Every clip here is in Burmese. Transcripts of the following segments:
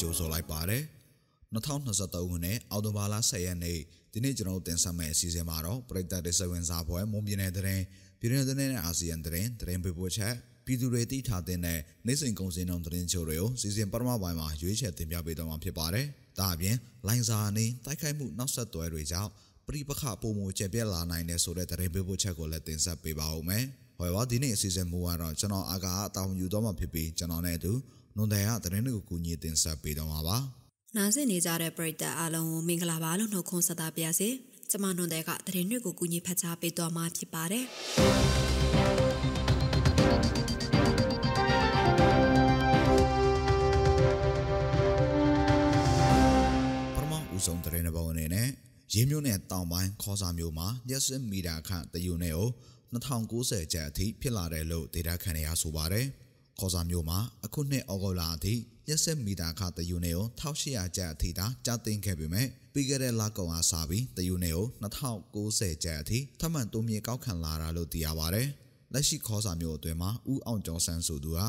ကြိုဆိုလိုက်ပါတယ်2023ခုနှစ်အောက်တိုဘာလ10ရက်နေ့ဒီနေ့ကျွန်တော်တင်ဆက်မယ့်အစီအစဉ်မှာတော့ပြည်သက်တဲ့စဝင်စာပွဲမွန်ပြည်နယ်တဲ့ပြည်နယ်တဲ့အာဆီယံတဲ့တဲ့ပေးပို့ချက်ပြည်သူတွေသိထားတဲ့နိုင်စဉ်ကုန်စည်နှုန်းသတင်းချို့တွေကိုစီစဉ်ပထမပိုင်းမှာရွေးချယ်တင်ပြပေးတော့မှာဖြစ်ပါတယ်။ဒါအပြင်လိုင်းစာအနေတိုက်ခိုက်မှုနောက်ဆက်တွဲတွေကြောင့်ပြိပခပုံမူကျပြက်လာနိုင်တဲ့ဆိုတဲ့သတင်းပေးပို့ချက်ကိုလည်းတင်ဆက်ပေးပါဦးမယ်။ ဟောပါဒီနေ့အစီအစဉ်မူကတော့ကျွန်တော်အာကာအတောင်ယူတော့မှာဖြစ်ပြီးကျွန်တော်နဲ့အတူနွန်တယ်ကသတင်းတွေကိုကူညီတင်ဆက်ပေးတော့မှာပါ။နားဆင်နေကြတဲ့ပရိသတ်အားလုံးကိုမင်္ဂလာပါလို့နှုတ်ခွန်းဆက်သပါရစေ။ကျွန်မနွန်တယ်ကသတင်းတွေကိုကူညီဖတ်ကြားပေးတော့မှာဖြစ်ပါတယ်။ပထမဦးဆုံးသတင်းတစ်ပုဒ်အနေနဲ့ရေးမျိုးနဲ့တောင်ပိုင်းခေါ်စာမျိုးမှာရက်စမီတာခန့်တယူနဲ့ကို 2090ကျပ်အထိဖြစ်လာတယ်လို့ဒေတာခန့်ရဆိုပါတယ်။ခေါ်စာမျိုးမှာအခုနှစ်ဩဂုတ်လအထိရက်စမီတာခတယူနဲ့ကို1800ကျပ်အထိသာကျသိမ်းခဲ့ပေမဲ့ပြီးခဲ့တဲ့လကုန်အားစပြီးတယူနဲ့ကို2090ကျပ်အထိထပ်မံတိုးမြင့်ကောက်ခံလာတာလို့သိရပါတယ်။လက်ရှိခေါ်စာမျိုးအတွင်းမှာဦးအောင်ကျော်ဆန်းဆိုသူက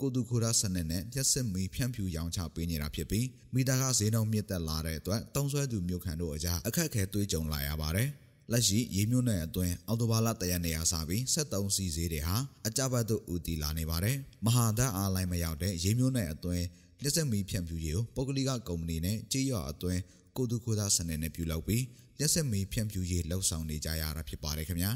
ကိုတူခိုရာစနစ်နဲ့ရက်စစ်မီဖြန့်ဖြူရောင်းချပေးနေတာဖြစ်ပြီးမိသားကဈေးနှုန်းမြင့်တက်လာတဲ့အတွက်တုံးဆွဲသူမြို့ခံတို့အကြားအခက်အခဲတွေးကြုံလာရပါတယ်။ လက်ရှိရေမျိုးနယ်အတွင်းအော်တိုဘာလတရနေရာစပြီး73စီဈေးတွေဟာအကြဘတ်တို့ဦးတည်လာနေပါတယ်။မဟာဒတ်အားလိုင်းမရောက်တဲ့ရေမျိုးနယ်အတွင်းလက်ဆက်မီဖြန့်ဖြူရေးကိုပုဂ္ဂလိကကုမ္ပဏီနဲ့ကြေးရွာအတွင်းကိုတူခိုသားစနစ်နဲ့ပြုလုပ်ပြီးလက်ဆက်မီဖြန့်ဖြူရေးလှုပ်ဆောင်နေကြရတာဖြစ်ပါတယ်ခင်ဗျာ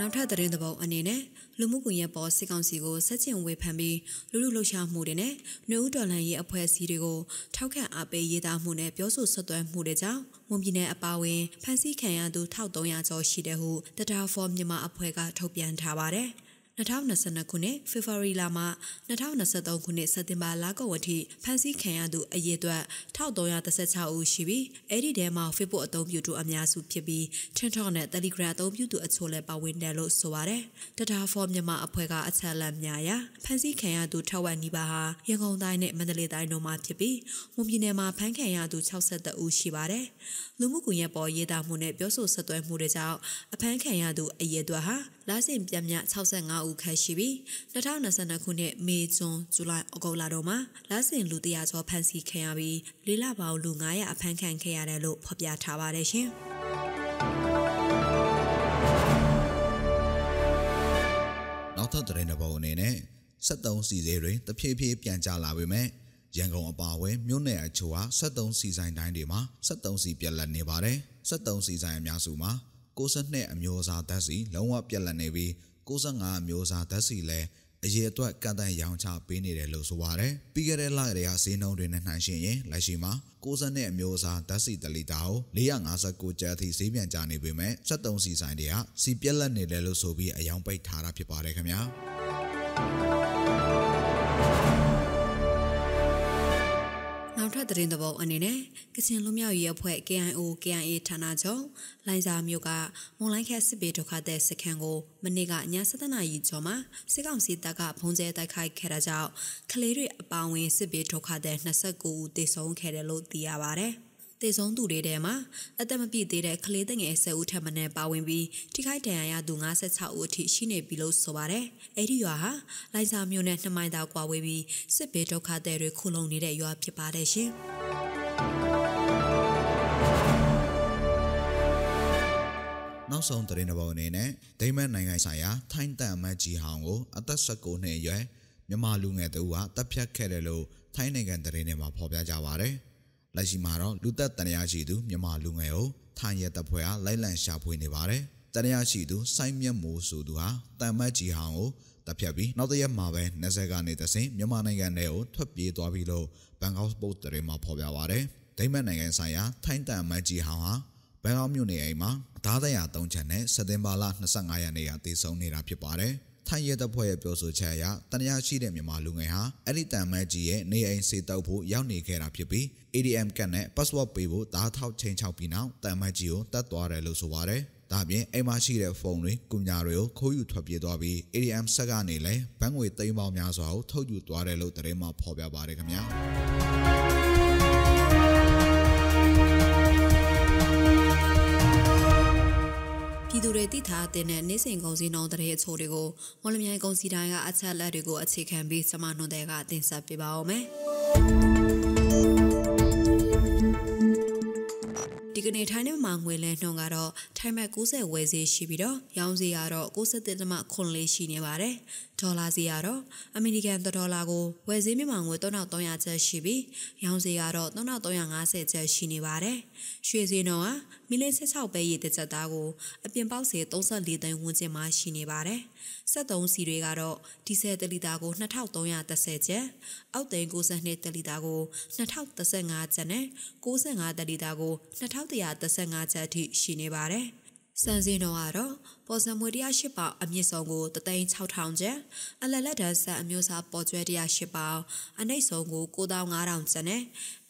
နောက်ထပ်သတင်းသဘောအနေနဲ့လူမှုကွန်ရက်ပေါ်စစ်ကောင်စီကိုစက်ကျင်ဝေဖန်ပြီးလူလူလှုပ်ရှားမှုတွေနဲ့နှွေဦးတော်လှန်ရေးအဖွဲ့အစည်းတွေကိုထောက်ခံအားပေးရေးသားမှုနဲ့ပြောဆိုဆွတ်သွဲမှုတွေကြောင့်မွန်ပြည်နယ်အပါအဝင်ဖမ်းဆီးခံရသူ1300ကျော်ရှိတဲ့ဟုတတာဖော်မြန်မာအဖွဲ့ကထုတ်ပြန်ထားပါတယ်။ 2022ခုနှစ်ဖေဖော်ဝါရီလမှ2023ခုနှစ်စက်တင်ဘာလကုန်အထိဖမ်းဆီးခံရသူအရေအတွက်1336ဦးရှိပြီးအဲ့ဒီထဲမှာ Facebook အသုံးပြုသူအများစုဖြစ်ပြီး TikTok နဲ့ Telegram အသုံးပြုသူအချို့လည်းပါဝင်တယ်လို့ဆိုပါတယ်။တတာဖော်မြန်မာအဖွဲ့ကအချက်အလက်များရာဖမ်းဆီးခံရသူထက်ဝက်နီးပါးဟာရန်ကုန်တိုင်းနဲ့မန္တလေးတိုင်းတို့မှာဖြစ်ပြီးမွန်ပြည်နယ်မှာဖမ်းခံရသူ62ဦးရှိပါတယ်။လူမှုကွန်ရက်ပေါ်ရေးသားမှုနဲ့ပြောဆိုဆက်သွယ်မှုတွေကြောင့်အဖမ်းခံရသူအရေအတွက်ဟာလစဉ်ပြတ်မြ65ဦးခန့်ရှိပြီး2022ခုနှစ်မေဇွန်ဇူလိုင်ဩဂုတ်လတို့မှာလစဉ်လူတရာကျော်ဖမ်းဆီးခံရပြီးလေးလပေါင်းလူ900အဖမ်းခံခဲ့ရတယ်လို့ဖော်ပြထားပါတယ်ရှင်။နောက်ထပ်သတင်းတစ်ပုဒ်အနေနဲ့73စီစေတွေတဖြည်းဖြည်းပြန်ကျလာပေမဲ့ရန်ကုန်အပါအဝင်မြို့နယ်အချို့ဟာ73စီဆိုင်တိုင်းတွေမှာ73စီပြက်လက်နေပါတယ်73စီဆိုင်အများစုမှာ62အမျိုးအစားဓာတ်စီလုံးဝပြက်လက်နေပြီး 65အမျိုးအစားဓာတ်စီလည်းအရေးအတွက်ကန့်တန့်ရောင်းချပေးနေတယ်လို့ဆိုပါတယ်။ပြီးခဲ့တဲ့လကတည်းကဈေးနှုန်းတွေနဲ့နှိုင်းယှဉ်ရင်လက်ရှိမှာ60နဲ့အမျိုးအစားဓာတ်စီတလီတာကို459ကျပ်အထိဈေးပြန်ကျနေပေမဲ့73စီဆိုင်တွေကစီပြက်လက်နေတယ်လို့ဆိုပြီးအယောင်ပိတ်ထားတာဖြစ်ပါတယ်ခင်ဗျာ။ နောက်ထပ်သတင်းသဘောအနေနဲ့ကချင်လူမျိုးရေးအဖွဲ့ KIO KIA ဌာနချုပ်လိုင်စာမြို့ကမွန်လိုင်းခက်စစ်ပေဒုက္ခတဲ့စခန်းကိုမနေ့ကည7:00နာရီကျော်မှာစစ်ကောင်စီတပ်ကဖုံးကျဲတိုက်ခိုက်ခဲ့တာကြောင့်ကလေးတွေအပောင်ဝင်စစ်ပေဒုက္ခတဲ့29ဦးသေဆုံးခဲ့တယ်လို့သိရပါဗျ။ တေဆုံးသူတွေထဲမှာအသက်မပြည့်သေးတဲ့ကလေးငယ်10ဦးထက်မနည်းပါဝင်ပြီးထိခိုက်ဒဏ်ရာရသူ56ဦးအထိရှိနေပြီလို့ဆိုပါတယ်။အဲ့ဒီရွာဟာလိုင်စာမြို့နဲ့နှစ်မိုင်သာကွာဝေးပြီးစစ်ဘေးဒုက္ခသည်တွေခုလုံနေတဲ့ရွာဖြစ်ပါတယ်ရှင်။နောက်ဆုံးသတင်းတစ်ပုဒ်အနေနဲ့ဒိမတ်နိုင်ငံဆိုင်ရာထိုင်းတန်အမတ်ကြီးဟောင်းကိုအသက်19နှစ်အရွယ်မြန်မာလူငယ်တဦးကတပ်ဖြတ်ခဲ့တယ်လို့ထိုင်းနိုင်ငံသတင်းထဲမှာဖော်ပြကြပါဗျ။ လက်ရှိမှာတော့လူသက်တန်ရာရှိသူမြန်မာလူငယ်ကိုထိုင်းရဲတပ်ဖွဲ့ကလိုက်လံရှာဖွေနေပါတယ်။တန်ရာရှိသူစိုင်းမြတ်မိုးဆိုသူဟာတန်မတ်ကြီးဟောင်းကိုတပ်ဖြတ်ပြီးနောက်တရက်မှာပဲနေဆက်ကနေတဆင်မြန်မာနိုင်ငံထဲကိုထွက်ပြေးသွားပြီလို့ဘန်ကောက်ပို့တရေမှာဖော်ပြပါရတယ်။ဒိမတ်နိုင်ငံဆိုင်ရာထိုင်းတန်မတ်ကြီးဟောင်းဟာဘန်ကောက်မြို့နေအိမ်မှာအသားတရာ၃ချက်နဲ့စက်တင်ဘာလ25ရက်နေ့ကတည်ဆုံနေတာဖြစ်ပါတယ်။ ထိုင်းရဲတပ်ဖွဲ့ရဲ့ပြောဆိုချက်အရတန်ရာရှိတဲ့မြန်မာလူငယ်ဟာအဲ့ဒီတန်မတ်ကြီးရဲ့နေအိမ်စေတောက်ဖို့ရောက်နေခဲ့တာဖြစ်ပြီး ADM ကတ်နဲ့ password ပေးဖို့ဓာတ်ထောက်ချင်းချောက်ပြီးနောက်တန်မတ်ကြီးကိုတတ်သွားတယ်လို့ဆိုပါတယ်။ဒါပြင်အိမ်မှာရှိတဲ့ဖုန်းတွေကုညာတွေကိုခိုးယူထွက်ပြေးသွားပြီး ADM ဆက်ကနေလည်းဘဏ်ငွေသိန်းပေါင်းများစွာကိုထုတ်ယူသွားတယ်လို့သတင်းမှဖော်ပြပါတယ်ခင်ဗျာ။ ပြည်သူတွေသိထားတင်တဲ့နေ့စဉ်ကုန်စည်နှုန်းတဲ့အချို့တွေကိုမော်လမြိုင်ကုန်စည်တိုင်းကအချက်လက်တွေကိုအခြေခံပြီးစမနှွန်တဲ့ကတင်ဆက်ပေးပါဦးမယ်ဒီကနေ့ထိုင်းနဲ့မှာငွေလဲနှုန်းကတော့ထိုင်းဘတ်90ဝယ်ဈေးရှိပြီးတော့ရောင်းဈေးကတော့63.9လေးရှိနေပါတယ်။ဒေါ်လာဈေးကတော့အမေရိကန်ဒေါ်လာကိုဝယ်ဈေးမြန်မာငွေ3300ကျပ်ရှိပြီးရောင်းဈေးကတော့3350ကျပ်ရှိနေပါတယ်။ရွှေဈေးနှုန်းကမီလ16ပဲရည်တစ်ချက်သားကိုအပြင်ပေါက်ဈေး34သိန်းဝန်းကျင်မှာရှိနေပါတယ်။73စီတွေကတော့ဒီဇယ်တလီတာကို2330ကျပ်၊အောက်သိန်း62တလီတာကို2035ကျပ်နဲ့65တလီတာကို2135ကျပ်အထိရှိနေပါတယ်။ စံစင်းတော်ကတော့ပေါ်စံမွေ108ပေါင်အမြင့်ဆုံးကို36000ကျပ်အလလက်တန်းဆက်အမျိုးအစားပေါ်ကျွဲ108ပေါင်အနှိမ့်ဆုံးကို9500ကျပ်နဲ့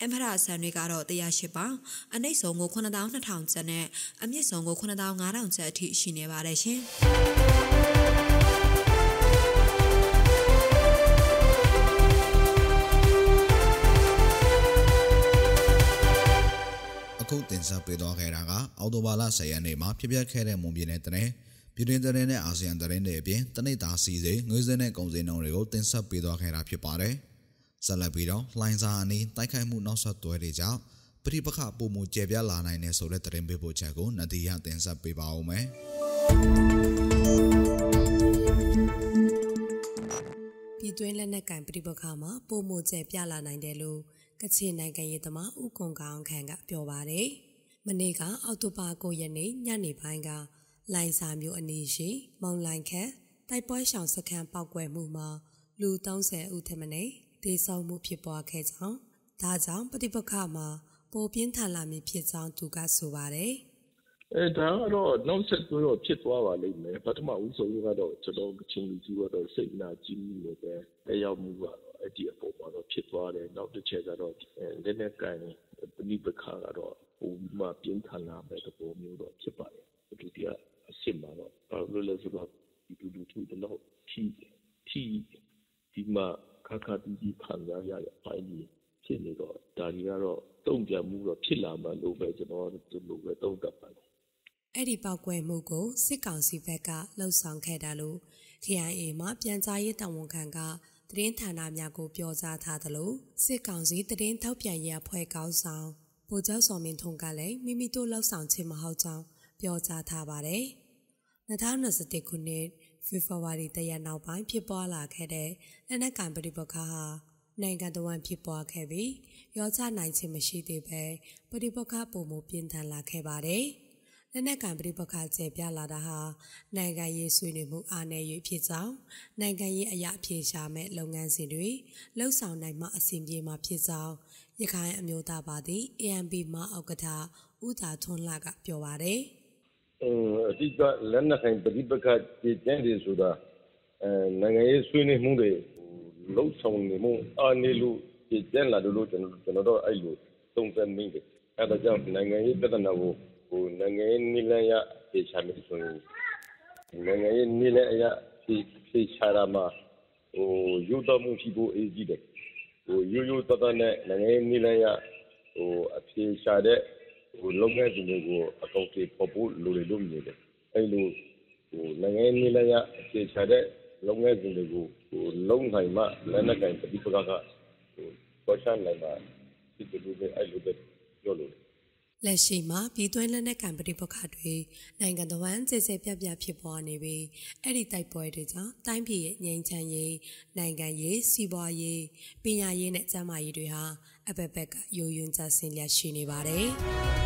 အမဖရဆန်တွေကတော့108ပေါင်အနှိမ့်ဆုံးကို9200ကျပ်နဲ့အမြင့်ဆုံးကို9500ကျပ်အထိရှိနေပါတယ်ရှင် ဆက်ပေးသွားခဲ့တာကအော်တိုဘာလ10ရက်နေ့မှာဖြစ်ပျက်ခဲ့တဲ့မွန်ပြည်နယ်တရင်ပြည်တွင်းတရင်နဲ့အာဆီယံတရင်တွေအပြင်တနိဒာစီစိငွေစင်းနဲ့ကုန်စည်နှုန်းတွေကိုတင်ဆက်ပေးသွားခဲ့တာဖြစ်ပါတယ်။ဆက်လက်ပြီးတော့လှိုင်းစာအနီးတိုက်ခိုက်မှုနောက်ဆက်တွဲတွေကြောင့်ပရိပခပုံမှုကျေပြလာနိုင်တဲ့ဆိုတဲ့တရင်ပေးပို့ချက်ကိုနဒီရတင်ဆက်ပေးပါဦးမယ်။ပြည်တွင်းလက်နက်ကင်ပြိပခါမှာပုံမှုကျဲပြလာနိုင်တယ်လို့ကချင်နိုင်ငံရေးသမားဦးကွန်ကောင်ခန့်ကပြောပါတယ်။ မနေ့ကအောက်တိုဘာ9ရက်နေ့ညနေပိုင်းကလိုင်စာမျိုးအနီးရှိမောင်လိုင်ခက်တိုက်ပွဲရှောင်စခန်းပောက်ကွယ်မှုမှာလူ30ဦးထက်မနည်းဒေဆုံးမှုဖြစ်ပွားခဲ့ကြောင်းဒါကြောင့်ပဋိပက္ခမှာပိုပြင်းထန်လာမည်ဖြစ်ကြောင်းသူကဆိုပါတယ်။အဲဒါကတော့နောက်ဆက်တွဲတော့ဖြစ်သွားပါလိမ့်မယ်ပထမဦးဆုံးကတော့ကျွန်တော်ကချင်လူကြီးကတော့စိတ်နာကြီးနေတယ်အဲရောက်မှုကတော့အဲ့ဒီအပေါ်မှာတော့ဖြစ်သွားတယ်နောက်တစ်ချက်ကတော့လက်နဲ့ကန်ပဏိပခါကတော့ ပုံမှပြင်းထန်လာတဲ့ပုံမျိုးတော့ဖြစ်ပါတယ်ဒုတိယအဆင့်မှာတော့ဘာလို့လဲဆိုတော့ဒီလူလူထုတော့ထီထီဒီမှာခါခါတီးတီးခံရရတဲ့အပိုင်းကြီးဖြစ်နေတော့ဒါကြီးကတော့တုံ့ပြန်မှုတော့ဖြစ်လာမှလို့ပဲကျွန်တော်တို့လိုပဲတုံ့တက်ပါတယ်အဲ့ဒီပောက်ကွဲမှုကိုစစ်ကောင်စီဘက်ကလှုပ်ဆောင်ခဲ့တာလို့ KIA မှာပြန်ကြားရေးတာဝန်ခံကသတင်းဌာနများကိုပြောကြားထားသလိုစစ်ကောင်စီသတင်းထောက်ပြန်ရေးအဖွဲ့ကောင်းဆောင် ဗိုလ်ချုပ်စော်မင်းထွန်းကလည်းမိမိတို့လောက်ဆောင်ခြင်းမဟုတ်ကြောင်းပြောကြားထားပါတယ်။2021ခုနှစ်ဖေဖော်ဝါရီတရက်နောက်ပိုင်းဖြစ်ပွားလာခဲ့တဲ့လက်နက်ကင်ပဋိပက္ခဟာနိုင်ငံတော်ဝန်ဖြစ်ပွားခဲ့ပြီးရောချနိုင်ခြင်းမရှိသေးပဲပဋိပက္ခပုံမှုပြင်းထန်လာခဲ့ပါတယ်။လက်နက်ကံပရိပခါကျဲပြလာတာဟာနိုင်ငံရေးဆွေးနွေးမှုအားနည်း၍ဖြစ်ကြောင်းနိုင်ငံရေးအရာအပြေရှာမဲ့လုပ်ငန်းစဉ်တွေလှုပ်ဆောင်နိုင်မှအဆင်ပြေမှာဖြစ်ကြောင်း ရခိုင်အမျိုးသားပါတီ ANP မှဥက္ကဋ္ဌဦးသာထွန်းလှကပြောပါတယ်။အင်းအဓိကလက်နက်ကံပရိပခါကျဲကျဲတယ်ဆိုတာအဲနိုင်ငံရေးဆွေးနွေးမှုတွေလှုပ်ဆောင်နေမှုအားနည်းလို့ကျဲလာလို့ကျွန်တော်ကျွန်တော်တို့အဲ့လိုသုံးသပ်မိတယ်။အဲဒါကြောင့်နိုင်ငံရေးပြဿနာကိုနိုင်ငံရေးနည်းလမ်းအရအဖြေရှာမယ်ဆိုရင်နိုင်ငံရေးနည်းလမ်းအရအဖြေရှာရာမှာရိုးသားမှုရှိဖို့အရေးကြီးတယ်။ ရိုးရိုးသားသားနဲ့နိုင်ငံရေးနည်းလမ်းအရအဖြေရှာတဲ့လုပ်ငန်းစဉ်တွေကိုအကောင်အထည်ဖော်ဖို့လိုတယ်လို့မြင်တယ်။အဲဒီလိုနိုင်ငံရေးနည်းလမ်းအရအဖြေရှာတဲ့လုပ်ငန်းစဉ်တွေကိုလုပ်နိုင်မှလက်နက်ကိုင်ပဋိပက္ခကကွာခြားနိုင်မှာဖြစ်တယ်လို့အဲဒီလိုပဲပြောလိုတယ် လက်ရှိမှာပြည်တွင်းလက်နက်ကံပဋိပက္ခတွေနိုင်ငံတော်ဝန်ကျေကျေပြပြဖြစ်ပွားနေပြီးအဲ့ဒီတိုက်ပွဲတွေကြောင့်တိုင်းပြည်ရဲ့ငြိမ်းချမ်းရေးနိုင်ငံရေးစီးပွားရေးပညာရေးနဲ့ကျန်းမာရေးတွေဟာအပက်ပက်ကယိုယွင်းကျဆင်းလျက်ရှိနေပါတယ်